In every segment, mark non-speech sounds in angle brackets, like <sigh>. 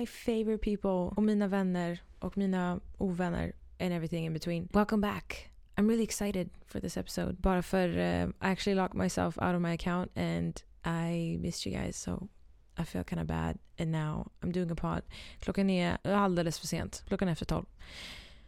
my favorite people och mina vänner och mina ovänner and everything in between. Welcome back. I'm really excited for this episode. Bara för uh, I actually locked myself out of my account and I missed you guys so I feel kind of bad and now I'm doing a pod. Klockan är alldeles för sent. Klockan är efter tolv.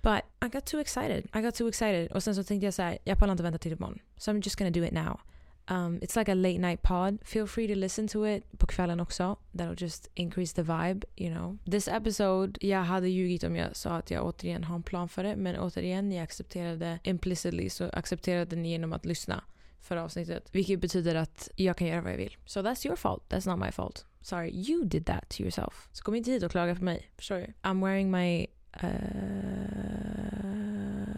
But I got too excited. I got too excited. Och sen så tänkte jag så här, jag pallar inte vänta till imorgon. So I'm just gonna do it now. Um, it's like a late night pod. Feel free to listen to it på kvällen också. That'll just increase the vibe, you know. This episode, jag hade ljugit om jag sa att jag återigen har en plan för det. Men återigen, ni accepterade implicitly så accepterade ni genom att lyssna för avsnittet. Vilket betyder att jag kan göra vad jag vill. So that's your fault. That's not my fault. Sorry, you did that to yourself. Så kom inte hit och klaga på mig. Förstår du? I'm wearing my uh,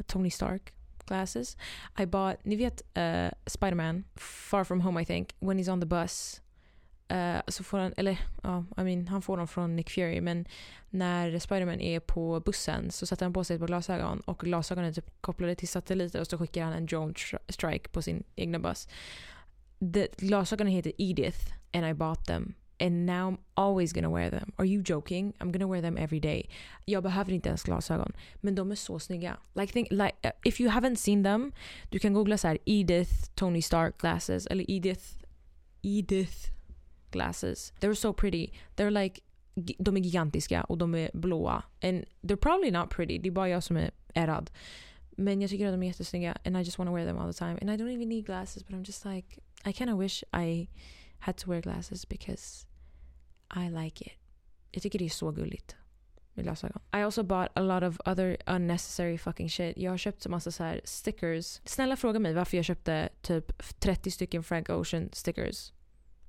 Tony Stark glasses. I bought, ni vet uh, Spider-Man, Far From Home I think, when he's on the bus. Uh, så får han, eller ja, I mean, han får dem från Nick Fury men när Spiderman är på bussen så sätter han på sig ett par glasögon och glasögonen är typ kopplade till satelliter och så skickar han en drone strike på sin egna buss. The, glasögonen heter Edith and I bought them and now I'm always gonna wear them. Are you joking? I'm gonna wear them every day. Jag behöver inte ens glasögon. Men de är så snygga. Like, think, like, uh, if you haven't seen them, du kan googla så här Edith Tony Stark glasses eller Edith Edith glasses. They're so pretty. They're like de är gigantiska och de är blåa. And they're probably not pretty. Det är bara jag som är ärrad. Men jag tycker att de är jättesnygga and I just want to wear them all the time. And I don't even need glasses but I'm just like I kind of wish I had to wear glasses because I like it. Jag tycker det är så gulligt med glasögon. I also bought a lot of other unnecessary fucking shit. Jag har köpt så massa så här stickers. Snälla fråga mig varför jag köpte typ 30 stycken Frank Ocean stickers.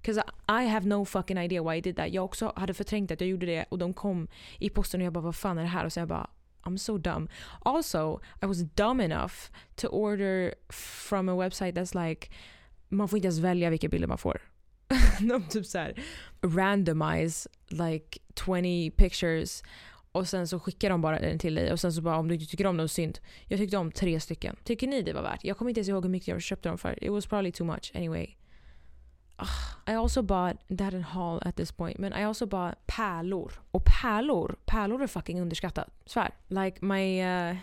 Cause I have no fucking idea why I did that. Jag också hade förträngt att jag gjorde det och de kom i posten och jag bara vad fan är det här? Och så jag bara I'm so dumb. Also, I was dumb enough to order from a website that's like man får inte ens välja vilka bilder man får. <laughs> de typ så här randomize like 20 pictures och sen så skickar de bara den till dig och sen så bara om du inte tycker om dem synd. Jag tyckte om tre stycken. Tycker ni det var värt? Jag kommer inte ens ihåg hur mycket jag köpte dem för. It was probably too much anyway. Ugh. I also bought, det här är en haul at this point, men I also bought pärlor. Och pärlor, pärlor är fucking underskattat. Svär. Like my, uh,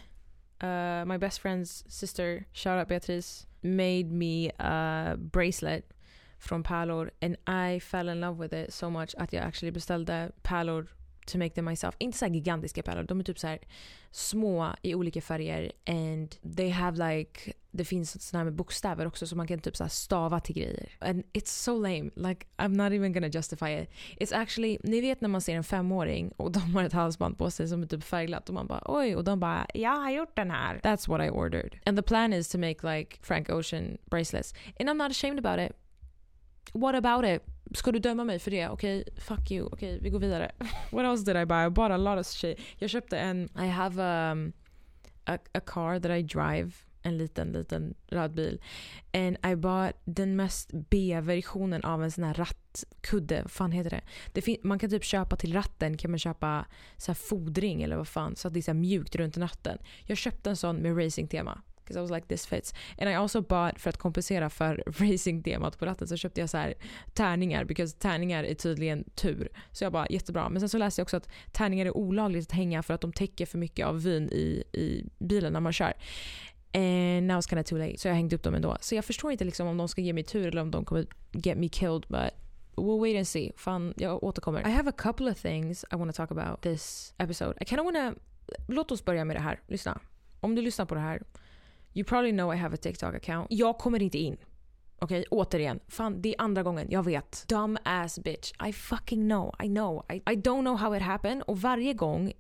uh, my best friend's sister, shout out Beatrice, made me a bracelet från pärlor and I fell in love with it so much att jag actually beställde pärlor to make them myself. Inte så gigantiska pärlor, de är typ så här små i olika färger and they have like det finns såna här med bokstäver också så man kan typ så stava till grejer. And it's so lame, like I'm not even gonna justify it. It's actually, ni vet när man ser en femåring och de har ett halsband på sig som är typ färgglatt och man bara oj och de bara jag har gjort den här. That's what I ordered. And the plan is to make like Frank Ocean bracelets. And I'm not ashamed about it. What about it? Ska du döma mig för det? Okej, okay, fuck you. Okej, okay, vi går vidare. <laughs> What else did I buy? I bought a lot of shit. Jag köpte en... I have um, a, a car that I drive. En liten, liten röd bil. And I bought den mest B-versionen av en sån här rattkudde. Vad fan heter det? det man kan typ köpa till ratten kan man köpa så fodring eller vad fan. Så att det är så mjukt runt ratten. Jag köpte en sån med racingtema. Because I was like this fits. And I also bought, för att kompensera för <laughs> racing-temat på ratten så köpte jag så här tärningar. Because tärningar är tydligen tur. Så jag bara jättebra. Men sen så läste jag också att tärningar är olagligt att hänga för att de täcker för mycket av vyn i, i bilen när man kör. And now it's kind of too late. Så jag hängde upp dem ändå. Så jag förstår inte liksom om de ska ge mig tur eller om de kommer get me killed. But we'll wait and see. Fan, jag återkommer. I have a couple of things I want to talk about this episode. I kind of wanna... Låt oss börja med det här. Lyssna. Om du lyssnar på det här You probably know I have a TikTok account. Jag kommer inte in. Okej, okay? återigen. Fan, det är andra gången. Jag vet. Dumb ass bitch. I fucking know. I know. I, I don't know how it happened. Och varje gång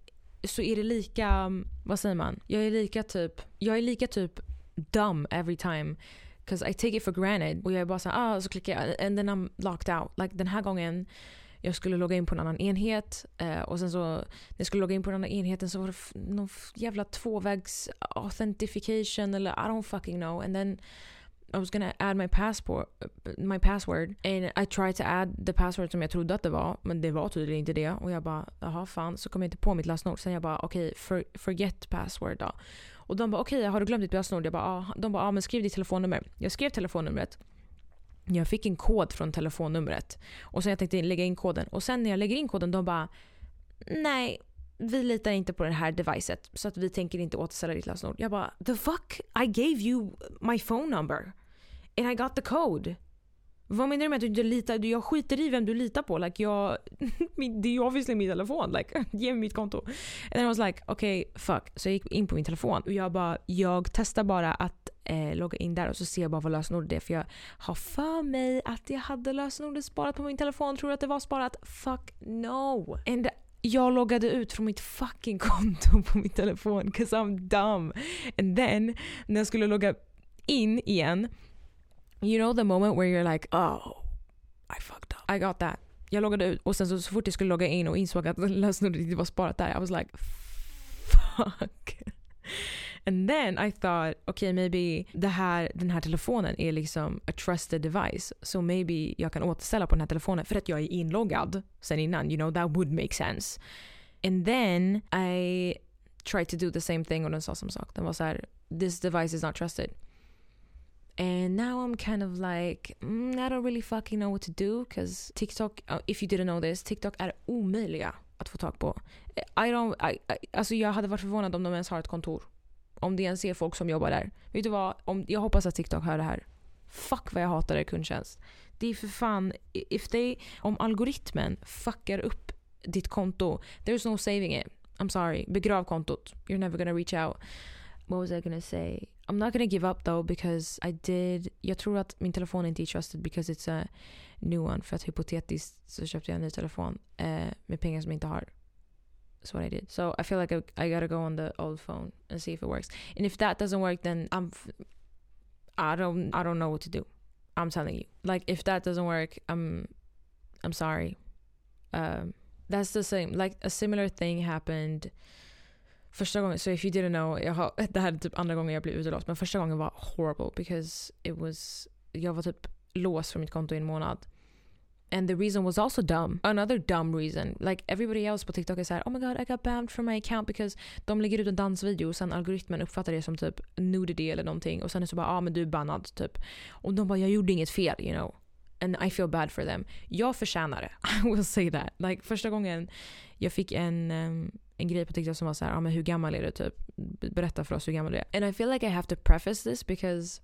så är det lika, mm, vad säger man? Jag är lika typ, jag är lika typ dumb every time. Cause I take it for granted. Och jag är bara såhär, ah, så klickar jag and then I'm locked out. Like den här gången jag skulle logga in på en annan enhet eh, och sen så när jag skulle logga in på den andra enheten så var det någon jävla tvåvägs authentication eller I don't fucking know. And then I was gonna add my passport, my password and I tried to add the password som jag trodde att det var men det var tydligen inte det. Och jag bara jaha fan. Så kom jag inte på mitt lösenord sen jag bara okej okay, for, forget password då. Och de bara okej okay, har du glömt ditt lösenord? Jag bara ah. de bara ja ah, men skriv ditt telefonnummer. Jag skrev telefonnumret jag fick en kod från telefonnumret. Och sen jag tänkte lägga in koden. Och sen när jag lägger in koden, de bara nej, vi litar inte på det här devicet så att vi tänker inte återställa ditt lösenord. Jag bara, the fuck? I gave you my phone number and I got the code. Vad menar du med att du inte litar? Jag skiter i vem du litar på. Like jag, <laughs> det är ju obviously min telefon. Like, <laughs> ge mig mitt konto. And then I was like, okay, fuck. Så jag gick in på min telefon och jag bara, jag testar bara att eh, logga in där och så ser jag bara vad lösenordet är. För jag har för mig att jag hade lösenordet sparat på min telefon. Tror du att det var sparat? Fuck no. And jag loggade ut från mitt fucking konto <laughs> på min telefon 'cause I'm dumb. And then när jag skulle logga in igen You know the moment where you're like oh I fucked up. I got that. Jag loggade ut och sen så, så fort jag skulle logga in och insåg att <laughs> lösenordet inte var sparat där I was like fuck. <laughs> And then I thought, okay maybe det här, den här telefonen är liksom a trusted device. Så so maybe jag kan återställa på den här telefonen för att jag är inloggad sen innan. You know, that would make sense. And then I tried to do the same thing och den sa som sak. Den var så här, this device is not trusted. And now I'm kind of like, mm, I don't really fucking know what to do because TikTok, uh, if you didn't know this, TikTok är omöjliga att få tag på. I don't, I, I, alltså jag hade varit förvånad om de ens har ett kontor. Om det ens är folk som jobbar där. Vet du vad? Om, jag hoppas att TikTok hör det här. Fuck vad jag hatar er kundtjänst. Det är för fan, if they, om algoritmen fuckar upp ditt konto, there's no saving it. I'm sorry. Begrav kontot. You're never gonna reach out. What was I gonna say? I'm not gonna give up though because I did, jag tror att min telefon inte är trusted because it's a new one. För att hypotetiskt så köpte jag en ny telefon eh, med pengar som jag inte har. That's what I did. So I feel like I, I gotta go on the old phone and see if it works. And if that doesn't work, then I'm, I don't, I don't know what to do. I'm telling you. Like if that doesn't work, I'm, I'm sorry. Um, that's the same. Like a similar thing happened. Första gången, so if you didn't know, jag har, <laughs> det här är typ andra gången jag blev utelåst, men första gången var horrible because it was, jag var typ låst från mitt konto i en månad. And the reason was also dumb. Another dumb reason. Like everybody else på TikTok är såhär oh my god I got banned from my account because de lägger ut en dansvideo och sen algoritmen uppfattar det som typ nudity eller någonting och sen är det så bara ja ah, men du är bannad typ. Och de bara jag gjorde inget fel you know. And I feel bad for them. Jag förtjänar det. <laughs> I will say that. Like första gången jag fick en, um, en grej på TikTok som var så här, ah, men hur gammal är du typ? Berätta för oss hur gammal du är. And I feel like I have to preface this because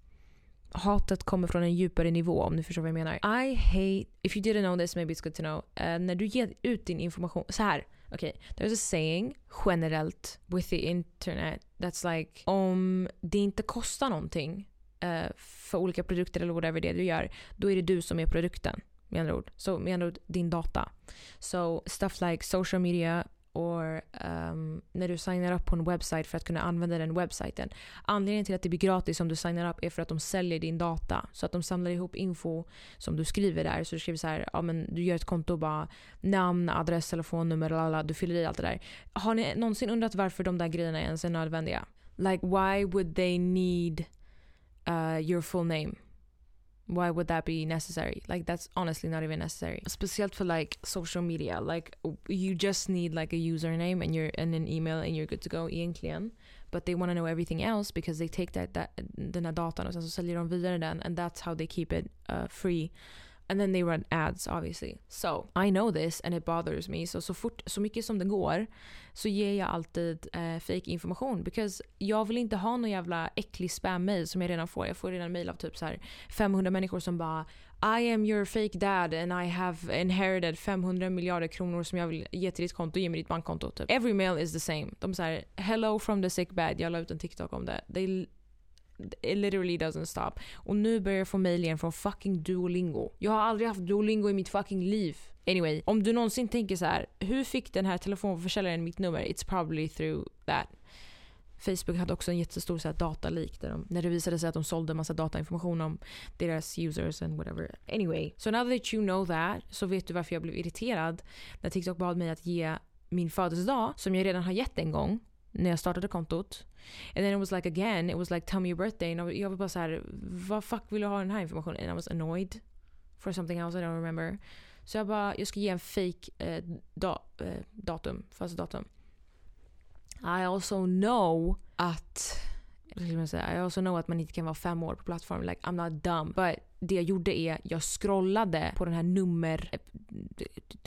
hatet kommer från en djupare nivå om du förstår vad jag menar. I hate, if you didn't know this maybe it's good to know. Uh, när du ger ut din information, så här. Okej, okay, there's a saying generellt with the internet that's like om det inte kostar någonting uh, för olika produkter eller whatever det är du gör, då är det du som är produkten. Med andra ord. Så med andra ord, din data. So stuff like social media, or um, ehm, när du signar upp på en webbsite för att kunna använda den webbsajten. Anledningen till att det blir gratis om du signar upp är för att de säljer din data. Så att de samlar ihop info som du skriver där. Så du skriver så här, ja, men du gör ett konto och bara namn, adress, telefonnummer, lala, du fyller i allt det där. Har ni någonsin undrat varför de där grejerna ens är nödvändiga? Like why would they need uh, your full name? Why would that be necessary? Like that's honestly not even necessary. Speciellt for like social media. Like you just need like a username and you're and an email and you're good to go egentligen but they want to know everything else because they take that, that den här datan och sen så säljer de vidare den and that's how they keep it uh, free And then they run ads obviously. So I know this and it bothers me. Så, så, fort, så mycket som det går så ger jag alltid eh, fake information. Because jag vill inte ha någon jävla äcklig spam-mail som jag redan får. Jag får redan mail av typ så här 500 människor som bara I am your fake dad and I have inherited 500 miljarder kronor som jag vill ge till ditt konto. Ge mig ditt bankkonto. Typ. Every mail is the same. De säger hello from the sick bed. Jag la ut en TikTok om det. They it literally doesn't stop. Och nu börjar jag få mail igen från fucking Duolingo. Jag har aldrig haft Duolingo i mitt fucking liv. Anyway, om du någonsin tänker så här, hur fick den här telefonförsäljaren mitt nummer? It's probably through that. Facebook hade också en jättestor så här, där de, när det visade sig att de sålde massa datainformation om deras users and whatever. Anyway, so now that you know that så vet du varför jag blev irriterad när TikTok bad mig att ge min födelsedag, som jag redan har gett en gång, när jag startade kontot. And then it was like again, it was like tell me your birthday. And jag var bara såhär, vad fuck vill du ha den här informationen? And I was annoyed for something else I don't remember. Så jag bara, jag ska ge en fake eh, da, eh, datum, födelsedatum. I also know att I also know att man inte kan vara fem år på plattformen. Like I'm not dumb. But det jag gjorde är, jag scrollade på den här nummer, eh,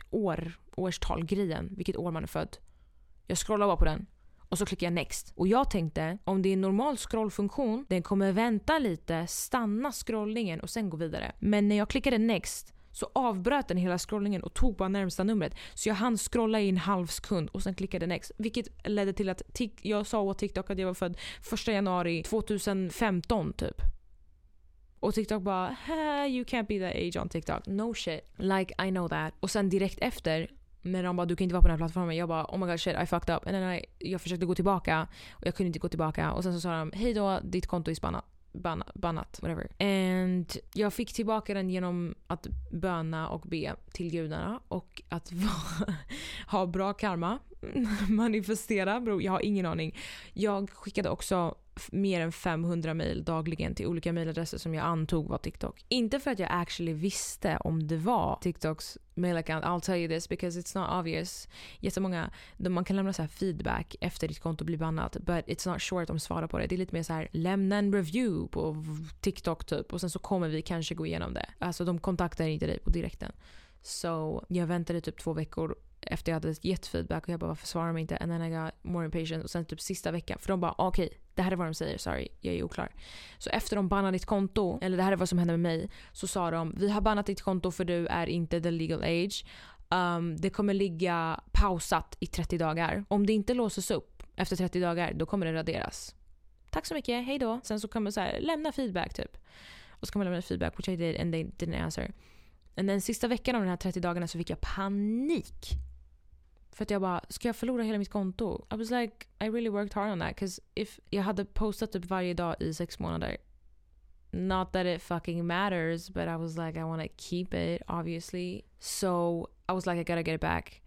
år årstal-grejen, vilket år man är född. Jag scrollade bara på den och så klickar jag next. Och jag tänkte om det är en normal scrollfunktion, den kommer vänta lite, stanna scrollningen och sen gå vidare. Men när jag klickade next så avbröt den hela scrollningen och tog bara närmsta numret. Så jag hann scrolla i en halv sekund och sen klickade next. Vilket ledde till att jag sa åt TikTok att jag var född 1 januari 2015 typ. Och TikTok bara you can't be that age on TikTok. No shit. Like I know that. Och sen direkt efter men de bara du kan inte vara på den här plattformen. Jag bara oh my god shit I fucked up. And then I, jag försökte gå tillbaka och jag kunde inte gå tillbaka. Och sen så sa de hej då ditt konto är spannat. Bannat, whatever. And jag fick tillbaka den genom att böna och be till gudarna och att <laughs> ha bra karma. <laughs> Manifestera, bro. Jag har ingen aning. Jag skickade också mer än 500 mejl dagligen till olika mejladresser som jag antog var TikTok. Inte för att jag actually visste om det var TikToks mail account. I'll tell you this because it's not obvious. Jättemånga, man kan lämna så feedback efter ditt konto blir bannat but it's not sure att de svarar på det. Det är lite mer så här lämna en review på TikTok typ och sen så kommer vi kanske gå igenom det. Alltså de kontaktar inte dig på direkten. Så jag väntade typ två veckor efter jag hade gett feedback och jag bara varför svarar de inte? And then I got more impatient och sen typ sista veckan för de bara ah, okej okay, det här är vad de säger, sorry jag är oklar. Så efter de bannade ditt konto, eller det här är vad som hände med mig, så sa de vi har bannat ditt konto för du är inte the legal age. Um, det kommer ligga pausat i 30 dagar. Om det inte låses upp efter 30 dagar då kommer det raderas. Tack så mycket, hej då. Sen så kan man så här, lämna feedback typ. Och så kan man lämna feedback which I did and they didn't answer. And den sista veckan av de här 30 dagarna så fick jag panik. För att jag bara, ska jag förlora hela mitt konto? I was like, I really worked hard on that. Cause if jag hade postat typ varje dag i sex månader. Not that it fucking matters, but I was like, I want to keep it obviously. So I was like, I gotta get it back.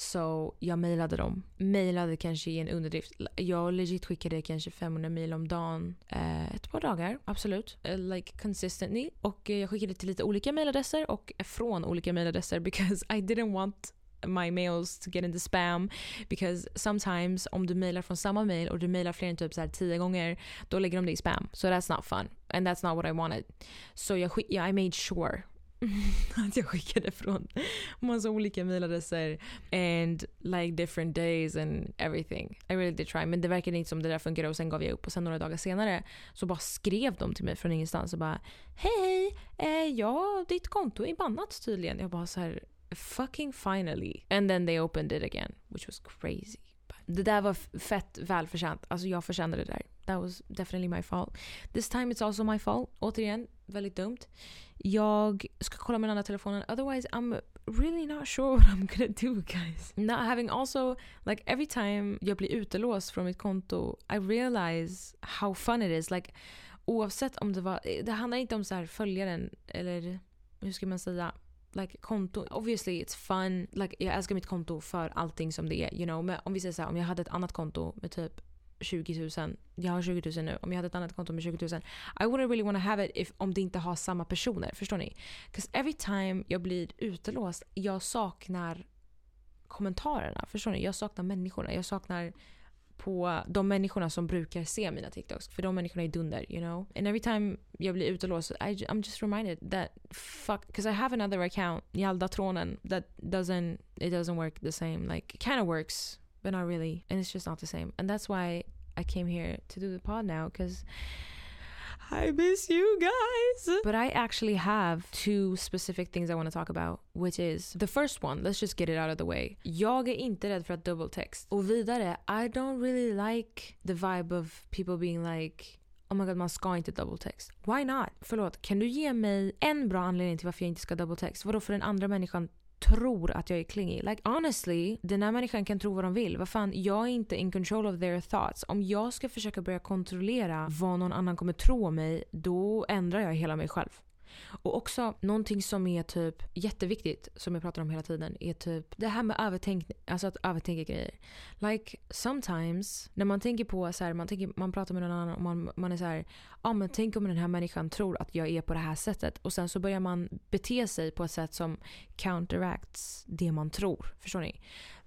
Så jag mejlade dem. Mejlade kanske i en underdrift. Jag legit skickade kanske 500 mejl om dagen. Eh, ett par dagar, absolut. Eh, like consistently. Och eh, jag skickade till lite olika mejladresser och från olika mejladresser <laughs> because I didn't want my mails to get into spam because sometimes om du mailar från samma mail och du mailar fler än typ så här tio gånger då lägger de det i spam. So that's not fun and that's not what I wanted. Så jag, yeah, I made sure <laughs> att jag skickade från massa olika mailadresser and like different days and everything. I really did try men det verkade inte som det där fungerade och sen gav jag upp och sen några dagar senare så bara skrev de till mig från ingenstans och bara Hej, eh, ja ditt konto är bannat tydligen. Jag bara så här fucking finally. And then they opened it again, which was crazy. Det där var fett välförtjänt. Alltså jag förtjänade det där. That was definitely my fault. This time it's also my fault. Återigen, väldigt dumt. Jag ska kolla med den andra telefonen. Otherwise I'm really not sure what I'm gonna do guys. Not having also, like every time jag blir utelåst från mitt konto I realize how fun it is. Like oavsett om det var, det handlar inte om så här följaren eller hur ska man säga? Like konto. Obviously it's fun. Like, jag älskar mitt konto för allting som det är. You know? Men om vi säger så här, om jag hade ett annat konto med typ 20 000. Jag har 20 000 nu. Om jag hade ett annat konto med 20 000. I wouldn't really want to have it if, om det inte har samma personer. Förstår ni? Because every time jag blir utelåst, jag saknar kommentarerna. Förstår ni? Jag saknar människorna. Jag saknar på de människorna som brukar se mina TikToks. För de människorna är dunder, you know? And every time jag blir utelåst, I, I'm just reminded that fuck, because I have another account, Jaldatronen, that doesn't, it doesn't work the same. Like, kind of works, but not really. And it's just not the same. And that's why I came here to do the pod now, because i miss you guys. But I actually have two specific things I want to talk about. Which is the first one, let's just get it out of the way. Jag är inte rädd för att double text. Och vidare, I don't really like the vibe of people being like Oh my god, man ska inte double text. Why not? Förlåt, kan du ge mig en bra anledning till varför jag inte ska double text? Vadå för den andra människan tror att jag är clingy. Like honestly, den här människan kan tro vad de vill. Vad fan, jag är inte in control of their thoughts. Om jag ska försöka börja kontrollera vad någon annan kommer tro om mig, då ändrar jag hela mig själv. Och också någonting som är typ jätteviktigt, som jag pratar om hela tiden, är typ det här med övertänk, alltså att övertänka grejer. Like sometimes, när man tänker på så här, man, tänker, man pratar med någon annan och man, man är så här, ja ah, men tänk om den här människan tror att jag är på det här sättet. Och sen så börjar man bete sig på ett sätt som counteracts det man tror. Förstår ni?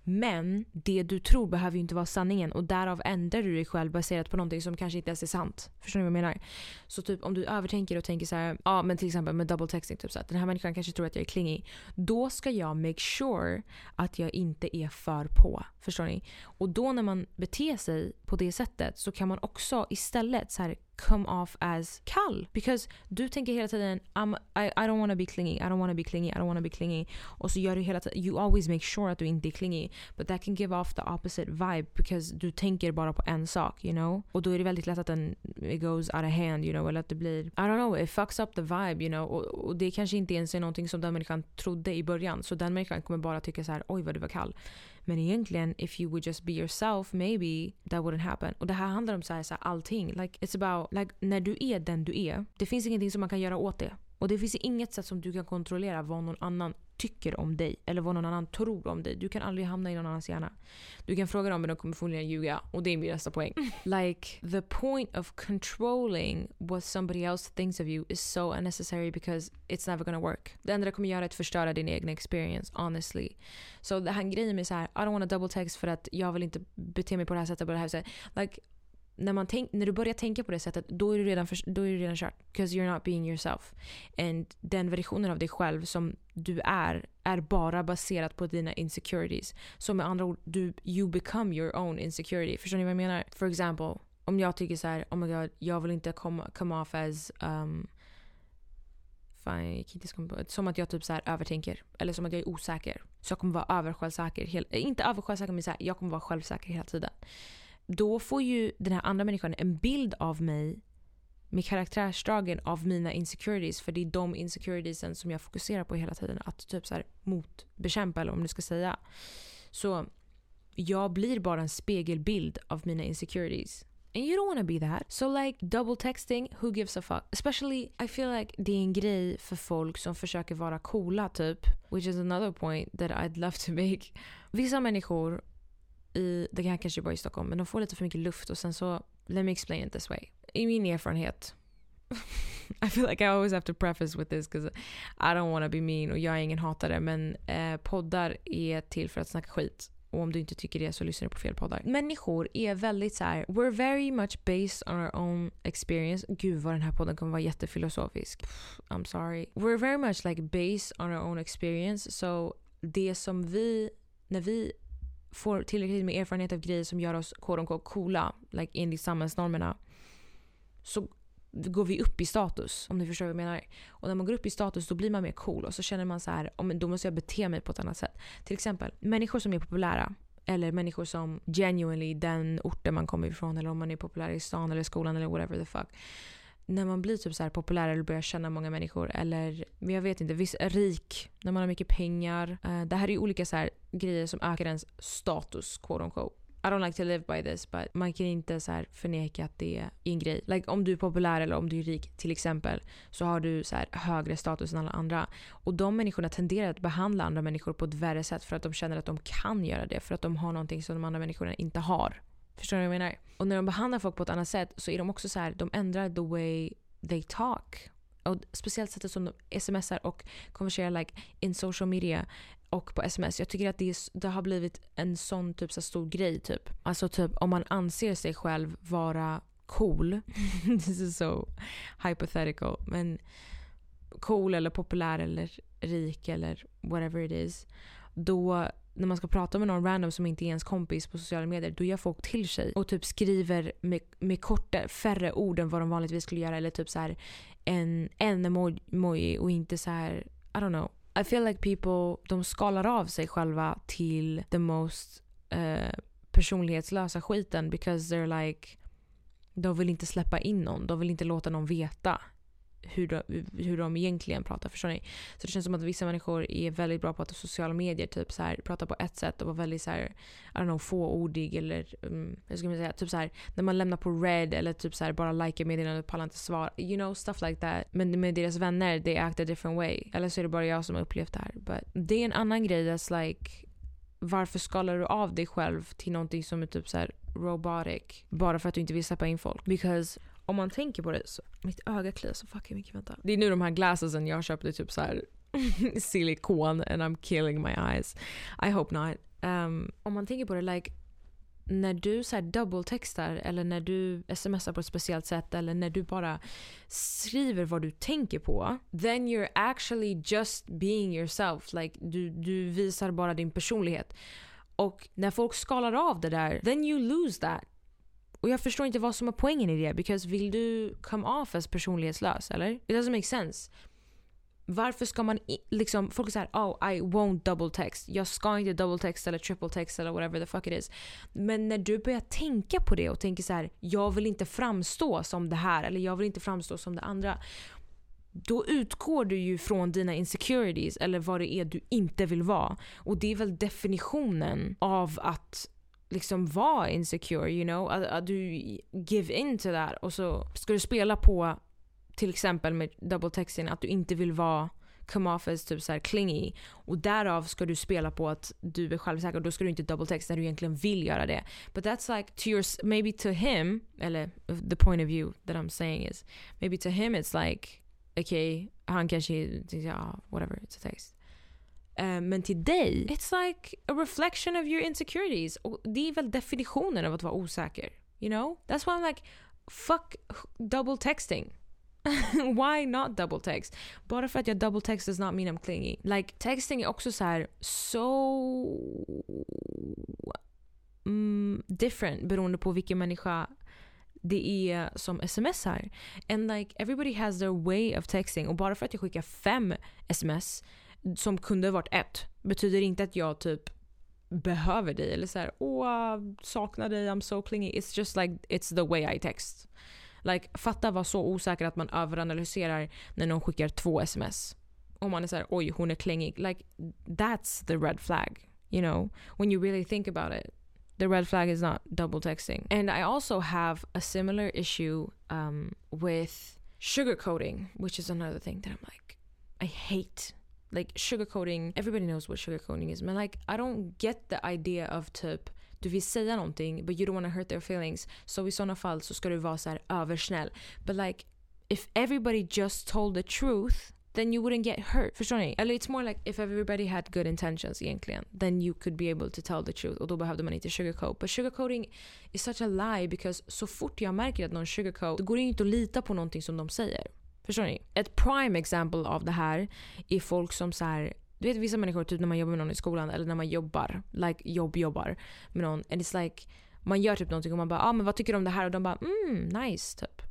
Men det du tror behöver ju inte vara sanningen och därav ändrar du dig själv baserat på någonting som kanske inte ens är sant. Förstår ni vad jag menar? Så typ om du övertänker och tänker så här, ja men till exempel med double texting, typ så att den här människan kanske tror att jag är klingig. Då ska jag make sure att jag inte är för på. Förstår ni? Och då när man beter sig på det sättet så kan man också istället så här come off as kall. Because du tänker hela tiden I'm, I, I don't wanna be clingy, I don't wanna be clingy, I don't wanna be clingy. Och så gör du hela tiden, you always make sure att du inte är clingy. But that can give off the opposite vibe because du tänker bara på en sak, you know? Och då är det väldigt lätt att den it goes out of hand, you know? Eller att det blir, I don't know, it fucks up the vibe, you know? Och, och det kanske inte ens är någonting som den människan trodde i början. Så den människan kommer bara tycka så här, oj vad du var kall. Men egentligen, if you would just be yourself, maybe that wouldn't happen. Och det här handlar om så här, så här, allting. Like, it's about, like, när du är den du är, det finns ingenting som man kan göra åt det. Och det finns inget sätt som du kan kontrollera vad någon annan tycker om dig eller vad någon annan tror om dig. Du kan aldrig hamna i någon annans hjärna. Du kan fråga dem men de kommer förmodligen ljuga och det är min nästa poäng. <laughs> like the point of controlling what somebody else thinks of you is so unnecessary because it's never gonna work. Det enda det kommer göra är att förstöra din egen experience honestly. Så det här grejen med så här, I don't wanna double text för att jag vill inte bete mig på det här sättet på det här sättet. Like när, man tänk, när du börjar tänka på det sättet, då är du redan, för, då är du redan kört. Because you're not being yourself. And den versionen av dig själv som du är, är bara baserat på dina insecurities. Så med andra ord, du, you become your own insecurity. Förstår ni vad jag menar? For example, om jag tycker så här, oh my god, jag vill inte komma come off as um, Fan, jag inte komma på. Som att jag typ så här övertänker. Eller som att jag är osäker. Så jag kommer vara översjälvsäker. Inte översjälvsäker men så här, jag kommer vara självsäker hela tiden då får ju den här andra människan en bild av mig med karaktärsdragen av mina insecurities. För det är de insecuritiesen som jag fokuserar på hela tiden. Att typ så här motbekämpa eller om du ska säga. Så jag blir bara en spegelbild av mina insecurities. And you don't wanna be that. So like double texting, who gives a fuck? Especially I feel like det är en grej för folk som försöker vara coola typ. Which is another point that I'd love to make. Vissa människor i, det här kanske bara i Stockholm, men de får lite för mycket luft och sen så, let me explain it this way. I min erfarenhet, <laughs> I feel like I always have to preface with this because I don't wanna be mean och jag är ingen hatare men eh, poddar är till för att snacka skit. Och om du inte tycker det så lyssnar du på fel poddar. Människor är väldigt så här, we're very much based on our own experience. Gud vad den här podden kommer vara jättefilosofisk. Pff, I'm sorry. We're very much like based on our own experience. So det som vi, när vi får tillräckligt med erfarenhet av grejer som gör oss quote unquote, coola, like enligt samhällsnormerna, så går vi upp i status. Om ni förstår vad jag menar. Och när man går upp i status då blir man mer cool och så känner man så här, oh, då måste jag bete mig på ett annat sätt. Till exempel människor som är populära eller människor som genuinely den orten man kommer ifrån eller om man är populär i stan eller skolan eller whatever the fuck när man blir typ så här populär eller börjar känna många människor eller jag vet inte, viss, rik, när man har mycket pengar. Uh, det här är ju olika så här, grejer som ökar ens status, quote unquote. I don't like to live by this but man kan inte så här förneka att det är en grej. Like om du är populär eller om du är rik till exempel så har du så här högre status än alla andra. Och de människorna tenderar att behandla andra människor på ett värre sätt för att de känner att de kan göra det. För att de har någonting som de andra människorna inte har. Förstår du vad jag menar? Och när de behandlar folk på ett annat sätt så är de också så här, de ändrar the way they talk. Och speciellt sättet som de smsar och konverserar like in social media och på sms. Jag tycker att det, är, det har blivit en sån typ så stor grej. typ. Alltså typ om man anser sig själv vara cool. <laughs> This is so hypothetical. Men cool eller populär eller rik eller whatever it is. Då när man ska prata med någon random som inte är ens kompis på sociala medier, då gör folk till sig och typ skriver med, med korta, färre ord än vad de vanligtvis skulle göra. Eller typ så här en, en emoji och inte så här, I don't know. I feel like people, de skalar av sig själva till the most uh, personlighetslösa skiten because they're like de vill inte släppa in någon. De vill inte låta någon veta hur de, hur de egentligen pratar. Förstår ni? Så det känns som att vissa människor är väldigt bra på att sociala medier typ så här, prata på ett sätt och vara väldigt så här, I don't know, fåordig eller um, hur ska säga, typ så här, när man lämnar på red eller typ så här, bara likar meddelandet och pallar inte svar. You know, stuff like that. Men med deras vänner, they act a different way. Eller så är det bara jag som har upplevt det här. But det är en annan grej that's like varför skalar du av dig själv till någonting som är typ så här robotic bara för att du inte vill släppa in folk? Because om man tänker på det så, mitt öga kliar så fucking mycket. Vänta. Det är nu de här glassesen jag köpte typ så här <laughs> silikon and I'm killing my eyes. I hope not. um, om man tänker på det, like, när du så här double-textar eller när du smsar på ett speciellt sätt eller när du bara skriver vad du tänker på then you're actually just being yourself. Like, du, du visar bara din personlighet. Och när folk skalar av det där, then you lose that. Och jag förstår inte vad som är poängen i det. Because vill du come off as personlighetslös eller? It doesn't make sense. Varför ska man liksom, folk säger oh I won't double text. Jag ska inte double text eller triple text eller whatever the fuck it is. Men när du börjar tänka på det och tänker så här, jag vill inte framstå som det här eller jag vill inte framstå som det andra. Då utgår du ju från dina insecurities eller vad det är du inte vill vara. Och det är väl definitionen av att liksom vara insecure, you know? Att, att du give in till det och så ska du spela på till exempel med double texting att du inte vill vara come off as typ så clingy. Och därav ska du spela på att du är självsäker och då ska du inte double text när du egentligen vill göra det. But that's like to your, maybe to him, eller the point of view that I'm saying is, maybe to him it's like, okay, han kanske, ja, whatever, it's a text. Eh, men till dig, it's like a reflection of your insecurities. Och det är väl definitionen av att vara osäker. You know? That's why I'm like, fuck double texting. <laughs> Why not double text? Bara för att jag double text does not mean I'm clingy. Like texting är också så här so mm, different beroende på vilken människa det är som smsar. And like everybody has their way of texting. Och bara för att jag skickar fem sms som kunde varit ett betyder inte att jag typ behöver dig eller så här, åh, saknar dig, I'm so clingy. It's just like, it's the way I text. Like, fatta var så osäker att man överanalyserar när någon skickar två sms. Om man är såhär oj hon är klängig. Like that's the red flag. You know? When you really think about it. The red flag is not double texting. And I also have a similar issue um, with sugarcoating, which is another thing that I'm like, I hate. Like sugarcoating, everybody knows what sugarcoating is. But like I don't get the idea of typ du vill säga någonting but you don't want to hurt their feelings. Så i sådana fall så ska du vara så här översnäll. But like if everybody just told the truth then you wouldn't get hurt. Förstår ni? Eller it's more like if everybody had good intentions egentligen. Then you could be able to tell the truth. Och då behövde man inte sugarcoat. But sugarcoating is such a lie because så fort jag märker att någon sugarcoat, då går det inte att lita på någonting som de säger. Förstår ni? Ett prime example av det här är folk som så här, du vet vissa människor, typ när man jobbar med någon i skolan eller när man jobbar, like jobb-jobbar med någon. And it's like, man gör typ någonting och man bara ah, men vad tycker du om det här? Och de bara mm, nice typ. Ja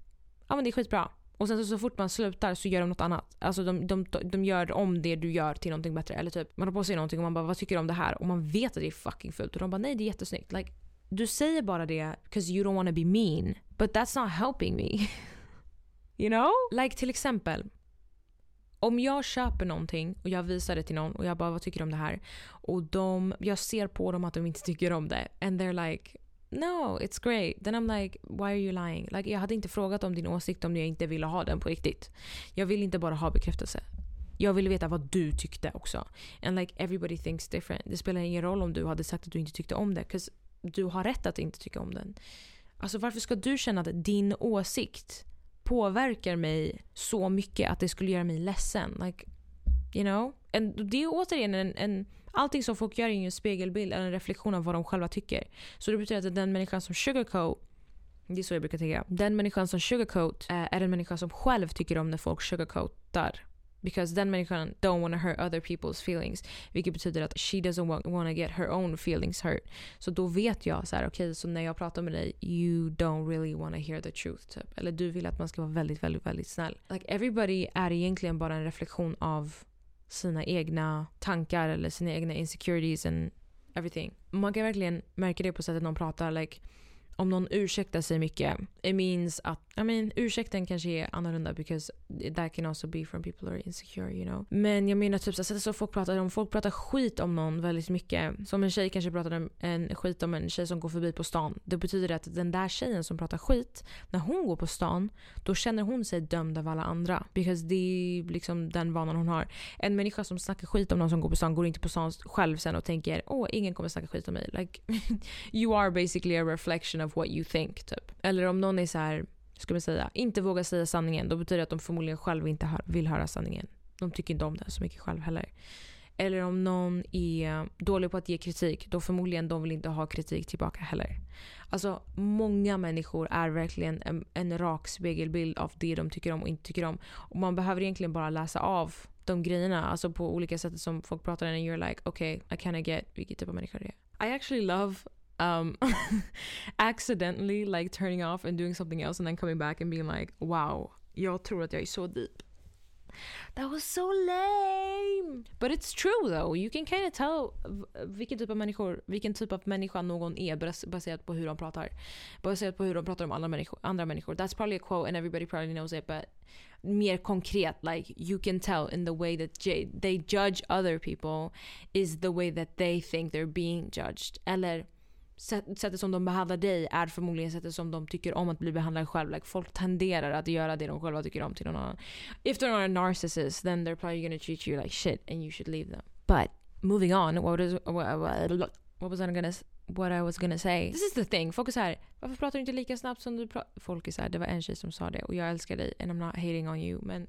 ah, men det är skitbra. Och sen så, så fort man slutar så gör de något annat. Alltså de, de, de gör om det du gör till någonting bättre. Eller typ man har på sig någonting och man bara vad tycker du om det här? Och man vet att det är fucking fult. Och de bara nej det är jättesnyggt. Like, du säger bara det “cause you don't wanna be mean. But that's not helping me. <laughs> you know? Like till exempel om jag köper någonting och jag visar det till någon och jag bara vad tycker du om det här? Och de, jag ser på dem att de inte tycker om det. And they're like no it's great. Then I'm like why are you lying? Like, jag hade inte frågat om din åsikt om jag inte ville ha den på riktigt. Jag vill inte bara ha bekräftelse. Jag vill veta vad du tyckte också. And like everybody thinks different. Det spelar ingen roll om du hade sagt att du inte tyckte om det. 'Cause du har rätt att inte tycka om den. Alltså varför ska du känna att din åsikt påverkar mig så mycket att det skulle göra mig ledsen. Like, you know? En, det är återigen en, en Allting som folk gör är en spegelbild eller en reflektion av vad de själva tycker. Så det betyder att den människan som sugarcoat det är så jag brukar tänka. Den människan som sugarcoat eh, är en människa som själv tycker om när folk sugarcoatar. Because den människan don't want to hurt other people's feelings. Vilket betyder att she doesn't wanna want to get her own feelings hurt. Så då vet jag så här, okej okay, så när jag pratar med dig, you don't really want to hear the truth. Typ. Eller du vill att man ska vara väldigt, väldigt, väldigt snäll. Like everybody är egentligen bara en reflektion av sina egna tankar eller sina egna insecurities and everything. Man kan verkligen märka det på sättet någon pratar. Like, om någon ursäktar sig mycket, it means att, I mean ursäkten kanske är annorlunda because that can also be from people who are insecure you know. Men jag menar typ sättet så folk pratar om, folk pratar skit om någon väldigt mycket. Som en tjej kanske pratar en skit om en tjej som går förbi på stan. Det betyder att den där tjejen som pratar skit, när hon går på stan, då känner hon sig dömd av alla andra. Because det är liksom den vanan hon har. En människa som snackar skit om någon som går på stan går inte på stan själv sen och tänker åh ingen kommer snacka skit om mig. Like <laughs> you are basically a reflection of what you think. Typ. Eller om någon är så här, ska man säga, inte vågar säga sanningen. Då betyder det att de förmodligen själva inte vill höra sanningen. De tycker inte om den så mycket själv heller. eller om någon är dålig på att ge kritik, då förmodligen de vill inte ha kritik tillbaka heller. Alltså många människor är verkligen en, en rak spegelbild av det de tycker om och inte tycker om. Och man behöver egentligen bara läsa av de grejerna, alltså på olika sätt som folk pratar and you're like okay, I kinda get vilken typ av människa det är. I actually love um, <laughs> accidentally like turning off and doing something else and then coming back and being like wow, jag tror att jag är så deep. That was so lame! But it's true though. You can kind of tell vilken typ av människor, vilken typ av människa någon är baserat på hur de pratar. Baserat på hur de pratar om andra människor. Andra människor. That's probably a quote and everybody probably knows it but mer konkret, like you can tell in the way that they judge other people is the way that they think they're being judged. Eller sättet som de behandlar dig är förmodligen sättet som de tycker om att bli behandlade själv. Like, folk tenderar att göra det de själva tycker om till någon annan. If they're not a narcissist then they're probably gonna treat you like shit and you should leave them. But moving on, what, is, what, what was I gonna what I was gonna say. This is the thing. Folk är såhär, varför pratar du inte lika snabbt som du pratar? Folk är såhär, det var en tjej som sa det och jag älskar dig and I'm not hating on you men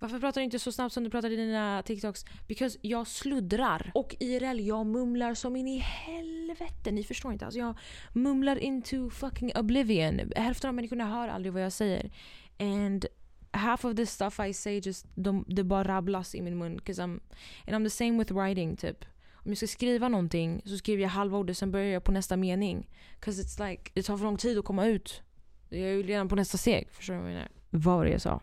varför pratar du inte så snabbt som du pratar i dina TikToks? Because jag sluddrar. Och IRL, jag mumlar som in i helvete. Ni förstår inte. Alltså jag mumlar into fucking oblivion. Hälften av människorna hör aldrig vad jag säger. And half of the stuff I say just, de, det bara rabblas i min mun. Cause I'm, and I'm the same with writing typ. Om jag ska skriva någonting så skriver jag halva ordet sen börjar jag på nästa mening. Cause it's like, det tar för lång tid att komma ut. Jag är ju redan på nästa steg. Förstår du vad jag menar? Vad var det jag sa?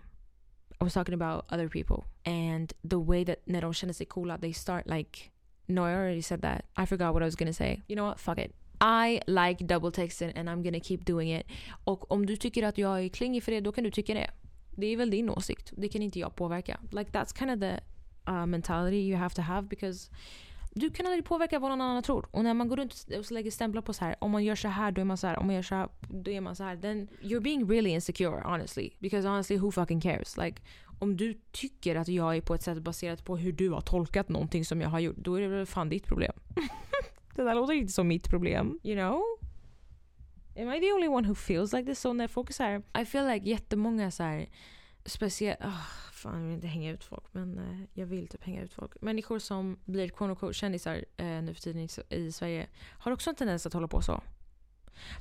I was talking about other people and the way that de känner sig they start like no I already said that. I forgot what I was gonna say. You know what? Fuck it. I like double texting and I'm gonna keep doing it. Och om du tycker att jag är klingig för det då kan du tycka det. Det är väl din åsikt. Det kan inte jag påverka. Like that's kind of the uh, mentality you have to have because du kan aldrig påverka vad någon annan tror. Och när man går runt och lägger stämplar på så här, om man gör så här då är man så här, om man gör så här då är man så här. Then you're being really insecure honestly. Because honestly who fucking cares? Like, om du tycker att jag är på ett sätt baserat på hur du har tolkat någonting som jag har gjort, då är det väl fan ditt problem. <laughs> det där låter inte som mitt problem. You know? Am I the only one who feels like this? Så när folk är så här, I feel like jättemånga så här speciellt, oh, ah, fan jag vill inte hänga ut folk men eh, jag vill typ hänga ut folk. Människor som blir quote kändisar eh, nu för tiden i, i, Sverige har också en tendens att hålla på så.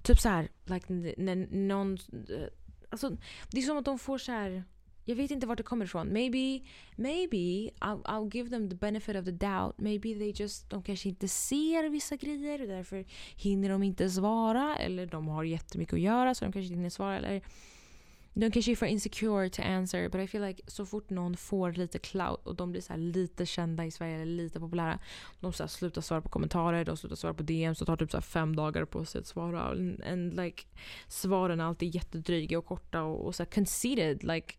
Typ så här, like, när någon... Eh, alltså, det är som att de får så här... Jag vet inte vart det kommer ifrån. Maybe, maybe I'll, I'll give them the benefit of the doubt. Maybe they just, de kanske inte ser vissa grejer och därför hinner de inte svara. Eller de har jättemycket att göra så de kanske inte hinner svara. Eller de kanske är för insecure to answer but I feel like så fort någon får lite clout och de blir så lite kända i Sverige eller lite populära. De så slutar svara på kommentarer, de slutar svara på DMs och tar typ så fem dagar på sig att svara. And, and like svaren är alltid jättedryga och korta och, och så conceited. Like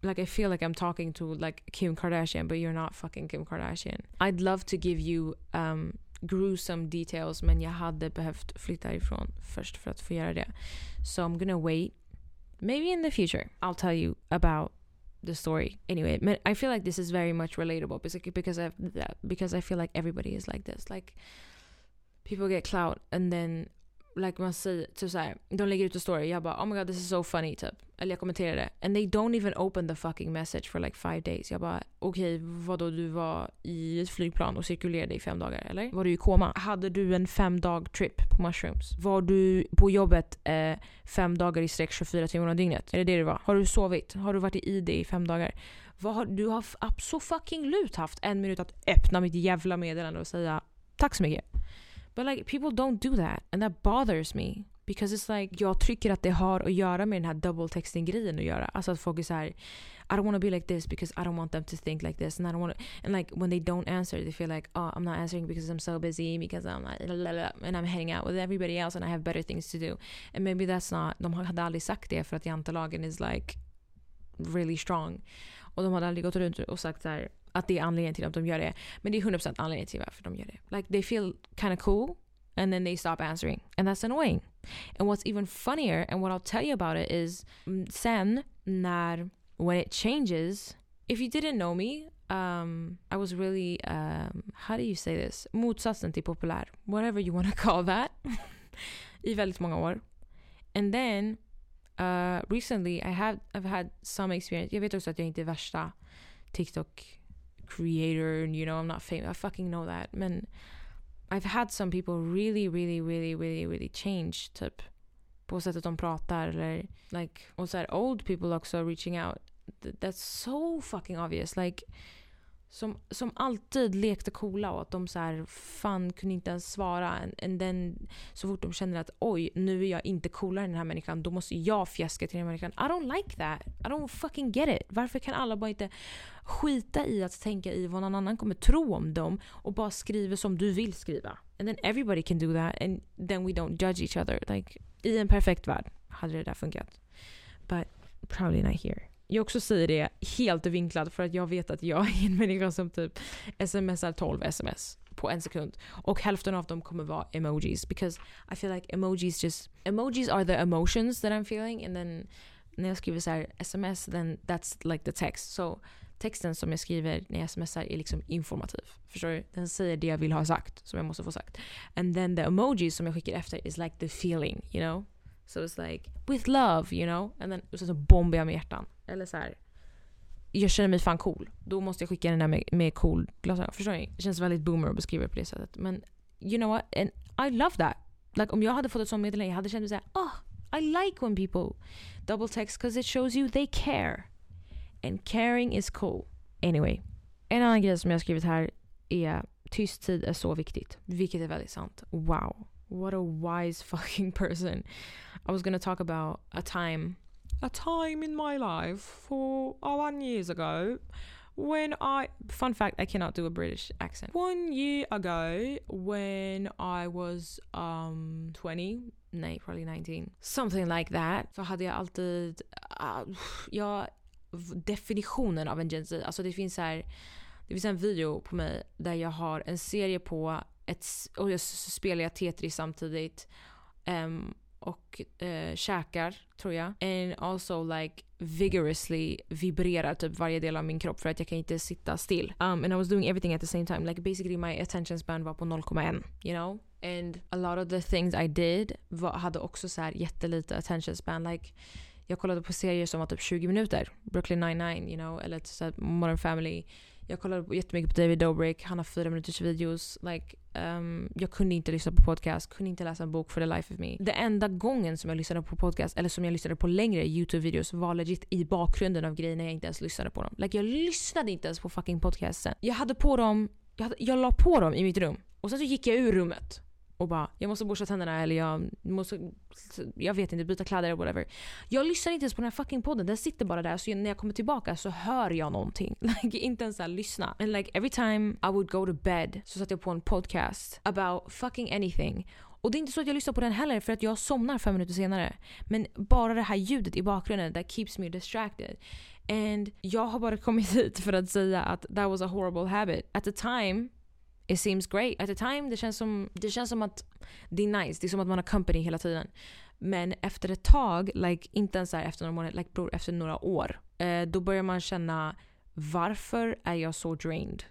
like I feel like I'm talking to like Kim Kardashian but you're not fucking Kim Kardashian. I'd love to give you um, gruesome details men jag hade behövt flytta ifrån först för att få göra det. So I'm gonna wait maybe in the future I'll tell you about the story. Anyway, I feel like this is very much relatable because because I because I feel like everybody is like this. Like people get clout and then like man säger, typ såhär, de lägger ut en story, jag bara oh my god this is so funny typ. Eller jag kommenterade and they don't even open the fucking message for like five days. Jag bara okej okay, vadå du var i ett flygplan och cirkulerade i fem dagar eller? Var du i koma? Hade du en fem dag trip på mushrooms? Var du på jobbet eh, fem dagar i sträck 24 timmar om dygnet? Är det det det var? Har du sovit? Har du varit i ID i fem dagar? Har, du har så fucking lut haft en minut att öppna mitt jävla meddelande och säga tack så mycket. But like people don't do that and that bothers me. Because it's like, jag tycker att det har att göra med den här double texting grejen att göra. Alltså att folk är såhär, I don't want to be like this because I don't want them to think like this. And I don't wanna, and like when they don't answer they feel like, oh I'm not answering because I'm so busy, because I'm like, and I'm hanging out with everybody else and I have better things to do. And maybe that's not, de hade aldrig sagt det för att jantelagen is like really strong. Och de hade aldrig gått runt och sagt såhär, att det är anledningen till att de gör det. Men det är 100% anledningen till varför de gör det. Like they feel kind of cool and then they stop answering. And that's annoying. And what's even funnier and what I'll tell you about it is mm, sen när when it changes if you didn't know me um, I was really um, how do you say this? Motsatsen till populär. Whatever you want to call that. <laughs> I väldigt många år. And then uh, recently I have I've had some experience. Jag vet också att jag inte är värsta TikTok creator, and you know, I'm not famous. I fucking know that. Men I've had some people really, really, really, really, really change typ på sättet de pratar eller like och så old people också reaching out. That's so fucking obvious. Like som, som alltid lekte coola och att de så här, fan kunde inte ens svara. And then, så fort de känner att oj, nu är jag inte coolare än den här människan, då måste jag fjäska till den här människan. I don't like that. I don't fucking get it. Varför kan alla bara inte skita i att tänka i vad någon annan kommer tro om dem och bara skriva som du vill skriva? And then everybody can do that and then we don't judge each other. Like, I en perfekt värld hade det där funkat. But probably not here jag också säger det helt vinklat för att jag vet att jag är en människa som typ smsar 12 sms på en sekund. Och hälften av dem kommer vara emojis. Because I feel like emojis just... Emojis are the emotions that I'm feeling and then när jag skriver så här sms then that's like the text. So texten som jag skriver när jag smsar är liksom informativ. Förstår du? Den säger det jag vill ha sagt, som jag måste få sagt. And then the emojis som jag skickar efter is like the feeling, you know? So it's like with love, you know? And then, och sen så bombar jag med hjärtan. Eller så här, jag känner mig fan cool. Då måste jag skicka den där med, med cool glasögon. Förstår ni? Det känns väldigt boomer att beskriva det på det sättet. Men you know what? And I love that. Like om jag hade fått ett sånt meddelande, jag hade känt mig såhär, oh, ah, I like when people double text because it shows you they care. And caring is cool. Anyway. En annan grej som jag har skrivit här är tyst tid är så viktigt. Vilket är väldigt sant. Wow. What a wise <laughs> fucking person. I was gonna talk about a time a time in my life for oh, one years ago when I fun fact I cannot do a British accent. One year ago when I was um 20 nej probably 19 something like that så hade jag alltid ah, uh, ja definitionen av en Gen Z alltså det finns här det finns en video på mig där jag har en serie på ett och jag spelar jag Tetris samtidigt um, och eh, käkar, tror jag. And also like vigorously vibrerar typ varje del av min kropp för att jag kan inte sitta still. Um, and I was doing everything at the same time. Like basically my attention span var på 0,1. You know? And a lot of the things I did var, hade också så här jättelite attention span. Like jag kollade på serier som var typ 20 minuter. Brooklyn 99, you know, eller typ så Modern Family. Jag kollade jättemycket på David Dobrik, han har fyra minuters videos. Like, um, jag kunde inte lyssna på podcast, kunde inte läsa en bok for the life of me. Det enda gången som jag lyssnade på podcast, eller som jag lyssnade på längre YouTube-videos var legit i bakgrunden av grejer när jag inte ens lyssnade på dem. Like, jag lyssnade inte ens på fucking podcasten. Jag hade på dem, jag, hade, jag la på dem i mitt rum. Och sen så gick jag ur rummet och bara jag måste borsta tänderna eller jag måste, jag vet inte, byta kläder eller whatever. Jag lyssnar inte ens på den här fucking podden, den sitter bara där så när jag kommer tillbaka så hör jag någonting. <laughs> Like, inte ens såhär lyssna. And like every time I would go to bed så satte jag på en podcast about fucking anything. Och det är inte så att jag lyssnar på den heller för att jag somnar fem minuter senare. Men bara det här ljudet i bakgrunden that keeps me distracted. And jag har bara kommit <laughs> hit för att säga att that was a horrible habit. At the time it seems great. At the time, det känns, som, det känns som att det är nice. Det är som att man har company hela tiden. Men efter ett tag, like, inte ens efter några månader, like, bror, efter några år. Eh, då börjar man känna varför är jag så drained?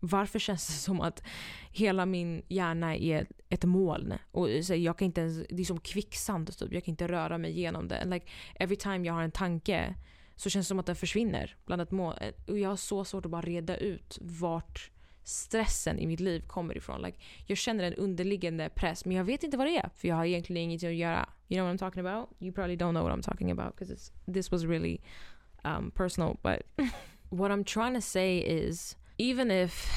Varför känns det som att hela min hjärna är ett moln? Och eh, så jag kan inte ens, det är som kvicksand typ. Jag kan inte röra mig igenom det. And like, every time jag har en tanke så känns det som att den försvinner bland ett moln. Och jag har så svårt att bara reda ut vart stressen i mitt liv kommer ifrån. Like, jag känner en underliggande press men jag vet inte vad det är för jag har egentligen ingenting att göra. You know what I'm talking about? You probably don't know what I'm talking about because this was really um, personal but <laughs> what I'm trying to say is even if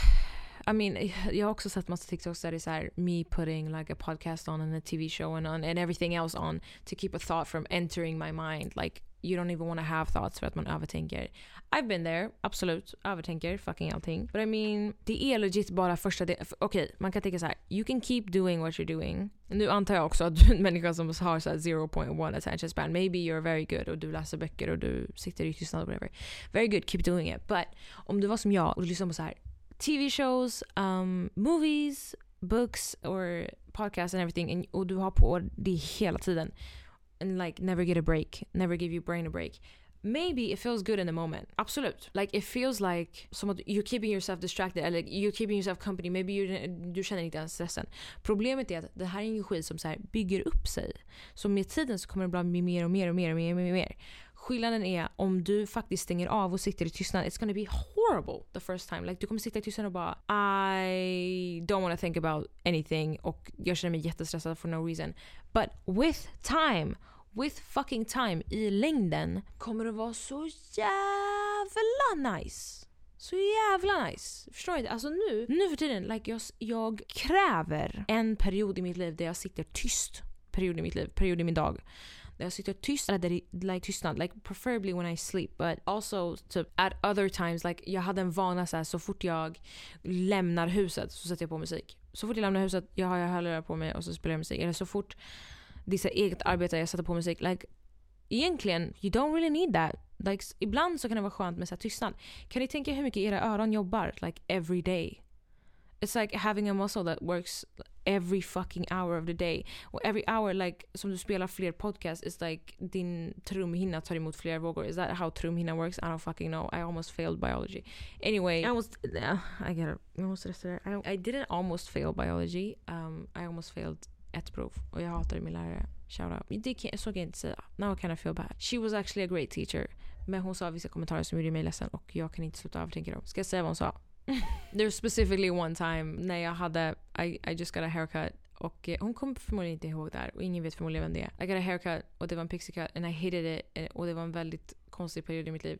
I mean, jag har också sett massa TikToks där det är såhär me putting like a podcast on and a TV show and on and everything else on to keep a thought from entering my mind. Like you don't even want to have thoughts för att man övertänker. I've been there, absolut. Övertänker fucking allting. But I mean, det är legit bara första delen. Okej, okay, man kan tänka så här. You can keep doing what you're doing. Nu antar jag också att du är en människa som har så 0.1 attention span. Maybe you're very good och du läser böcker och du sitter i tystnad whatever. Very good, keep doing it. But om du var som jag och du lyssnade på så här TV shows, um, movies, books or podcasts and everything and, och du har på det hela tiden and like never get a break, never give your brain a break. Maybe it feels good in the moment. Absolut. Like it feels like som att you're keeping yourself distracted eller you're keeping yourself company. Maybe you, du känner inte ens stressen. Problemet är att det här är en skit som så bygger upp sig. Så med tiden så kommer det bara bli mer och mer och mer och mer och mer. Och mer Skillnaden är om du faktiskt stänger av och sitter i tystnad, it's gonna be horrible the first time. Like, du kommer sitta i tystnad och bara I don't wanna think about anything och jag känner mig jättestressad for no reason. But with time, with fucking time i längden kommer det vara så jävla nice. Så jävla nice. Förstår du? Alltså nu, nu för tiden, like jag, jag kräver en period i mitt liv där jag sitter tyst. Period i mitt liv, period i min dag. Där jag sitter tyst, eller där det like, tystnad. Like preferably when I sleep. But also typ at other times, like jag hade en vana så här, så fort jag lämnar huset så sätter jag på musik. Så fort jag lämnar huset, jag har jag hörlurar på mig och så spelar jag musik. Eller så fort det är eget arbete, jag sätter på musik. Like egentligen, you don't really need that. Like, ibland så kan det vara skönt med så här, tystnad. Kan ni tänka hur mycket era öron jobbar like every day? It's like having a muscle that works every fucking hour of the day. Och every hour, like, som du spelar fler podcasts, is like din trumhinna tar emot fler vågor. Is that how trumhinna works? I don't fucking know. I almost failed biology. Anyway, I almost, uh, I it. Jag måste I, I didn't almost fail biology. Um, I almost failed ett prov. Och jag hatade min lärare. Shout out. Det kan, så kan jag inte säga. Now I kind of feel bad. She was actually a great teacher. Men hon sa vissa kommentarer som gjorde mig ledsen och jag kan inte sluta övertänka dem. Ska jag säga vad hon sa? <laughs> There's specifically one time när jag hade, I, I just got a haircut och eh, hon kommer förmodligen inte ihåg det här och ingen vet förmodligen vem det är. I got a haircut och det var en pixie cut and I hated it eh, och det var en väldigt konstig period i mitt liv.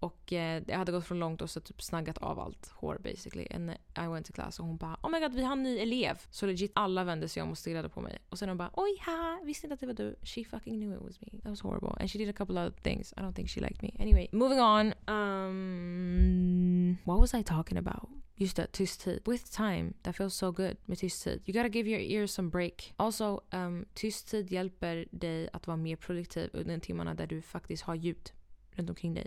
Och eh, jag hade gått från långt och så typ snaggat av allt hår basically. And I went to class och hon bara Oh my god vi har en ny elev. Så legit alla vände sig om och stirrade på mig. Och sen hon bara oj haha visste inte att det var du. She fucking knew it was me. That was horrible. And she did a couple other things. I don't think she liked me. Anyway, moving on. Um, what was I talking about? Just det, tyst tid. With time, that feels so good med tystid. You gotta give your ears some break. Also, um, tystid hjälper dig att vara mer produktiv under timmarna där du faktiskt har ljud runt omkring dig.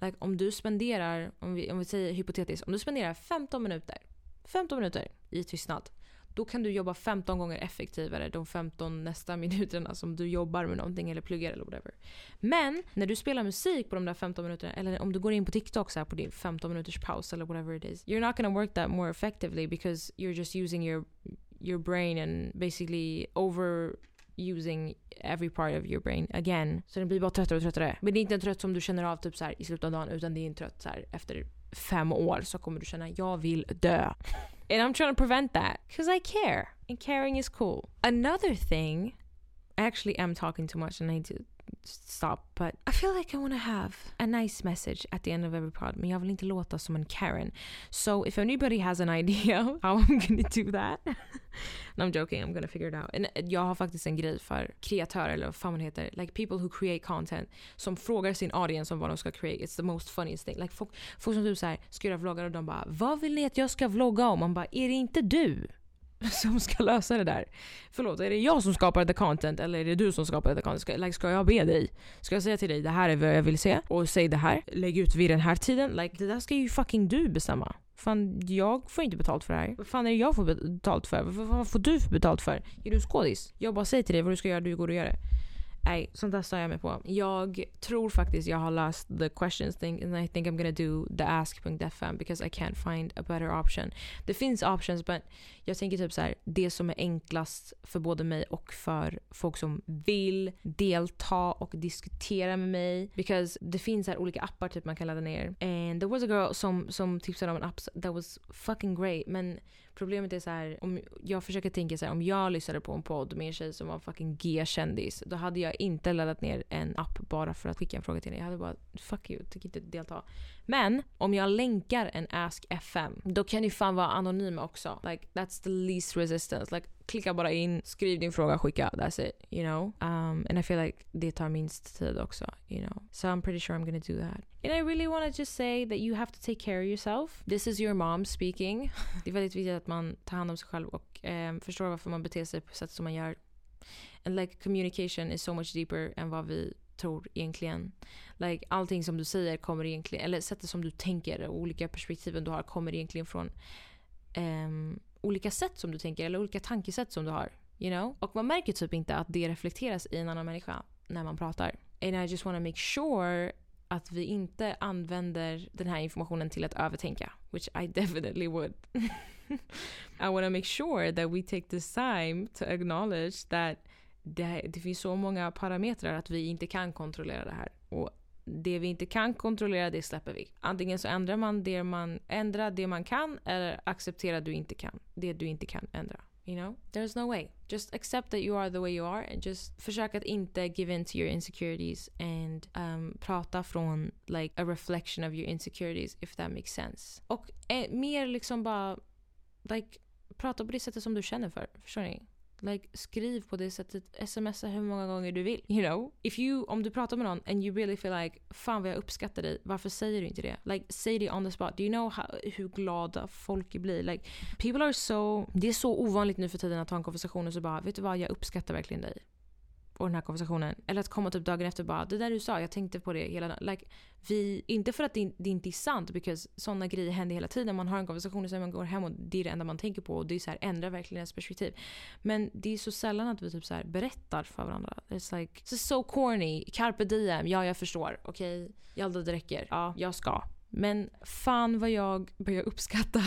Like, om du spenderar, om vi, om vi säger hypotetiskt, om du spenderar 15 minuter, 15 minuter i tystnad. Då kan du jobba 15 gånger effektivare de 15 nästa <laughs> minuterna som du jobbar med någonting eller pluggar eller whatever. Men när du spelar musik på de där 15 minuterna eller om du går in på TikTok så på din 15 minuters paus eller whatever it is. You're not gonna work that more effectively because you're just using your your brain and basically over using every part of your brain again. Så den blir bara tröttare och tröttare. Men det är inte en trött som du känner av typ så här, i slutet av dagen utan det är en trött så här, efter fem år så kommer du känna jag vill dö. And I'm trying to prevent that because I care and caring is cool. Another thing, I actually am talking too much and I need to stop but I feel like I want to have a nice message at the end of every pod men jag vill inte låta som en Karen. So if anybody has an idea how I'm gonna do that <laughs> no, I'm joking, I'm gonna figure it out. And eh, jag har faktiskt en grej för kreatörer eller vad fan man heter. Like people who create content som frågar sin audience om vad de ska create. It's the most funniest thing. Like folk, folk som typ såhär ska göra vloggar och de bara Vad vill ni att jag ska vlogga om? Man bara Är det inte du? <laughs> som ska lösa det där. Förlåt, är det jag som skapar the content eller är det du som skapar the content? Ska, like, ska jag be dig? Ska jag säga till dig det här är vad jag vill se och säg det här? Lägg ut vid den här tiden. Like, det där ska ju fucking du bestämma. Fan, jag får inte betalt för det här. Vad fan är det jag får betalt för? Vad får du betalt för? Är du skådis? Jag bara säger till dig vad du ska göra, du går och gör det. Nej, sånt där stör jag mig på. Jag tror faktiskt jag har löst the questions thing and I think I'm gonna do the ask.fm because I can't find a better option. Det finns options but jag tänker typ så här, det som är enklast för både mig och för folk som vill delta och diskutera med mig. Because det finns här olika appar typ man kan ladda ner. And there was a girl som, som tipsade om en app that was fucking great men Problemet är så här, om jag försöker tänka så här, om jag lyssnade på en podd med en tjej som var fucking G-kändis, då hade jag inte laddat ner en app bara för att skicka en fråga till henne. Jag hade bara fuck you, tänker inte delta. Men om jag länkar en Ask FM, då kan ni fan vara anonyma också. Like that's the least resistance. Like klicka bara in, skriv din fråga, skicka. That's it. You know? Um, and I feel like det tar minst tid också. You know? So I'm pretty sure I'm gonna do that. And I really wanna just say that you have to take care of yourself. This is your mom speaking. <laughs> det är väldigt viktigt att man tar hand om sig själv och um, förstår varför man beter sig på sätt som man gör. And like communication is so much deeper än vad vi tror egentligen. Like, allting som du säger kommer egentligen, eller sättet som du tänker och olika perspektiven du har kommer egentligen från um, olika sätt som du tänker eller olika tankesätt som du har. You know? Och man märker typ inte att det reflekteras i en annan människa när man pratar. And I just wanna make sure att vi inte använder den här informationen till att övertänka. Which I definitely would. <laughs> I wanna make sure that we take this time to acknowledge that det, det finns så många parametrar att vi inte kan kontrollera det här. Och det vi inte kan kontrollera, det släpper vi. Antingen så ändrar man det man, ändrar det man kan eller accepterar du inte kan, det du inte kan ändra. You know? There's no way. Just accept that you are the way you are and just försök att inte give in to your insecurities and um, prata från like a reflection of your insecurities if that makes sense. Och eh, mer liksom bara like prata på det sättet som du känner för. Förstår ni? Like, skriv på det sättet, smsa hur många gånger du vill. You know? If you, om du pratar med någon and you really feel like fan vad jag uppskattar dig, varför säger du inte det? Like, säg det on the spot. Do you know how, hur glada folk blir? Like, people are so... Det är så ovanligt nu för tiden att ha en konversation och så bara, vet du vad, jag uppskattar verkligen dig och den här konversationen. Eller att komma typ dagen efter och bara det där du sa, jag tänkte på det hela dagen. Like, vi, inte för att det, det inte är sant, because sådana grejer händer hela tiden. Man har en konversation och sen man går hem och det är det enda man tänker på och det är så här, ändrar verkligen ens perspektiv. Men det är så sällan att vi typ så här, berättar för varandra. It's like, it's so corny. Carpe diem, ja jag förstår. Okej, okay? Jalda det räcker. Ja, jag ska. Men fan vad jag börjar uppskatta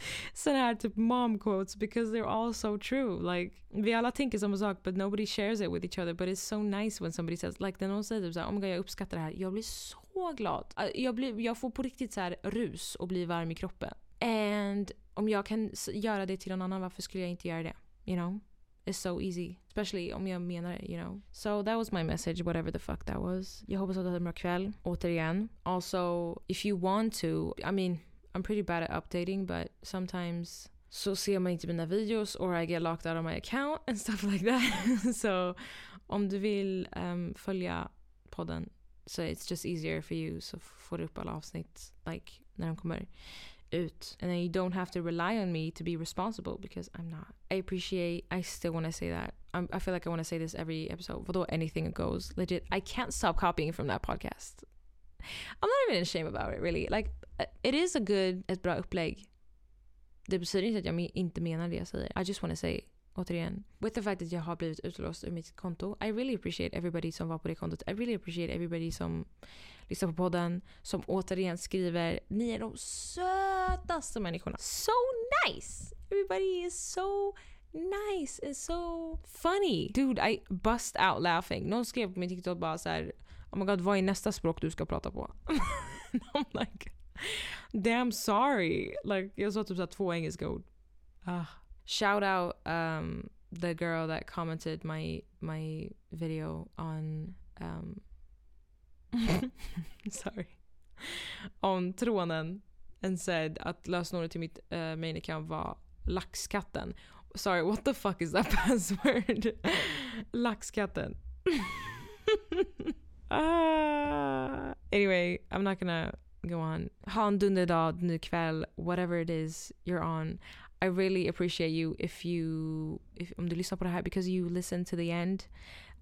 <laughs> sådana här typ mom quotes because they're all so true. Like, vi alla tänker samma sak but nobody shares it with each other. But it's so nice when somebody says, like när någon säger typ såhär, oh my God, jag uppskattar det här. Jag blir så glad. Äh, jag, blir, jag får på riktigt så här rus och blir varm i kroppen. And om jag kan göra det till någon annan, varför skulle jag inte göra det? You know? It's so easy. Especially om jag menar det, you know. So that was my message, whatever the fuck that was. Jag hoppas att du hade en bra kväll. Återigen. Also, if you want to, I mean, I'm pretty bad at updating but sometimes så ser man inte mina videos or I get locked out of my account and <laughs> stuff like that. <laughs> so om du vill um, följa podden so it's just easier for you så får du upp alla avsnitt like, när de kommer ut. And then you don't have to rely on me to be responsible because I'm not. I appreciate, I still want to say that. I'm, I feel like I want to say this every episode. Although anything goes. Legit, I can't stop copying from that podcast. I'm not even ashamed about it really. Like it is a good, ett bra upplägg. Det betyder inte att jag inte menar det jag säger. I just wanna say, återigen, with the fact att jag har blivit utlåst ur mitt konto, I really appreciate everybody som var på det kontot. I really appreciate everybody som lyssnar på podden, som återigen skriver, ni är de sötaste människorna. So nice! Everybody is so nice and so funny. Dude, I bust out laughing. Någon skrev på min TikTok bara så här, oh my god, vad är nästa språk du ska prata på? <laughs> I'm like, damn sorry. Like, jag sa typ så två engelska ord. Ah. Shout out um, the girl that commented my, my video on... Um, <laughs> sorry. On tronen and said att lösenordet till mitt uh, main account var laxkatten. Sorry, what the fuck is that <laughs> password? laxkatten. Uh, anyway, I'm not gonna go on. Ha en dunderdag, nu kväll, whatever it is you're on. I really appreciate you if you, if, om du lyssnar på det här because you listen to the end.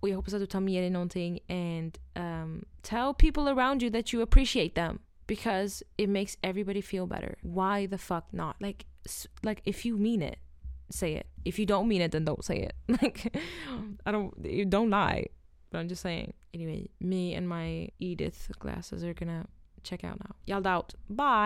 Och jag hoppas att du tar med dig någonting and um, tell people around you that you appreciate them. Because it makes everybody feel better. Why the fuck not? Like, like if you mean it, say it. If you don't mean it, then don't say it. <laughs> Like, I don't, you don't lie. But I'm just saying. Anyway, me and my Edith glasses are gonna check out now. Yelled out. Bye.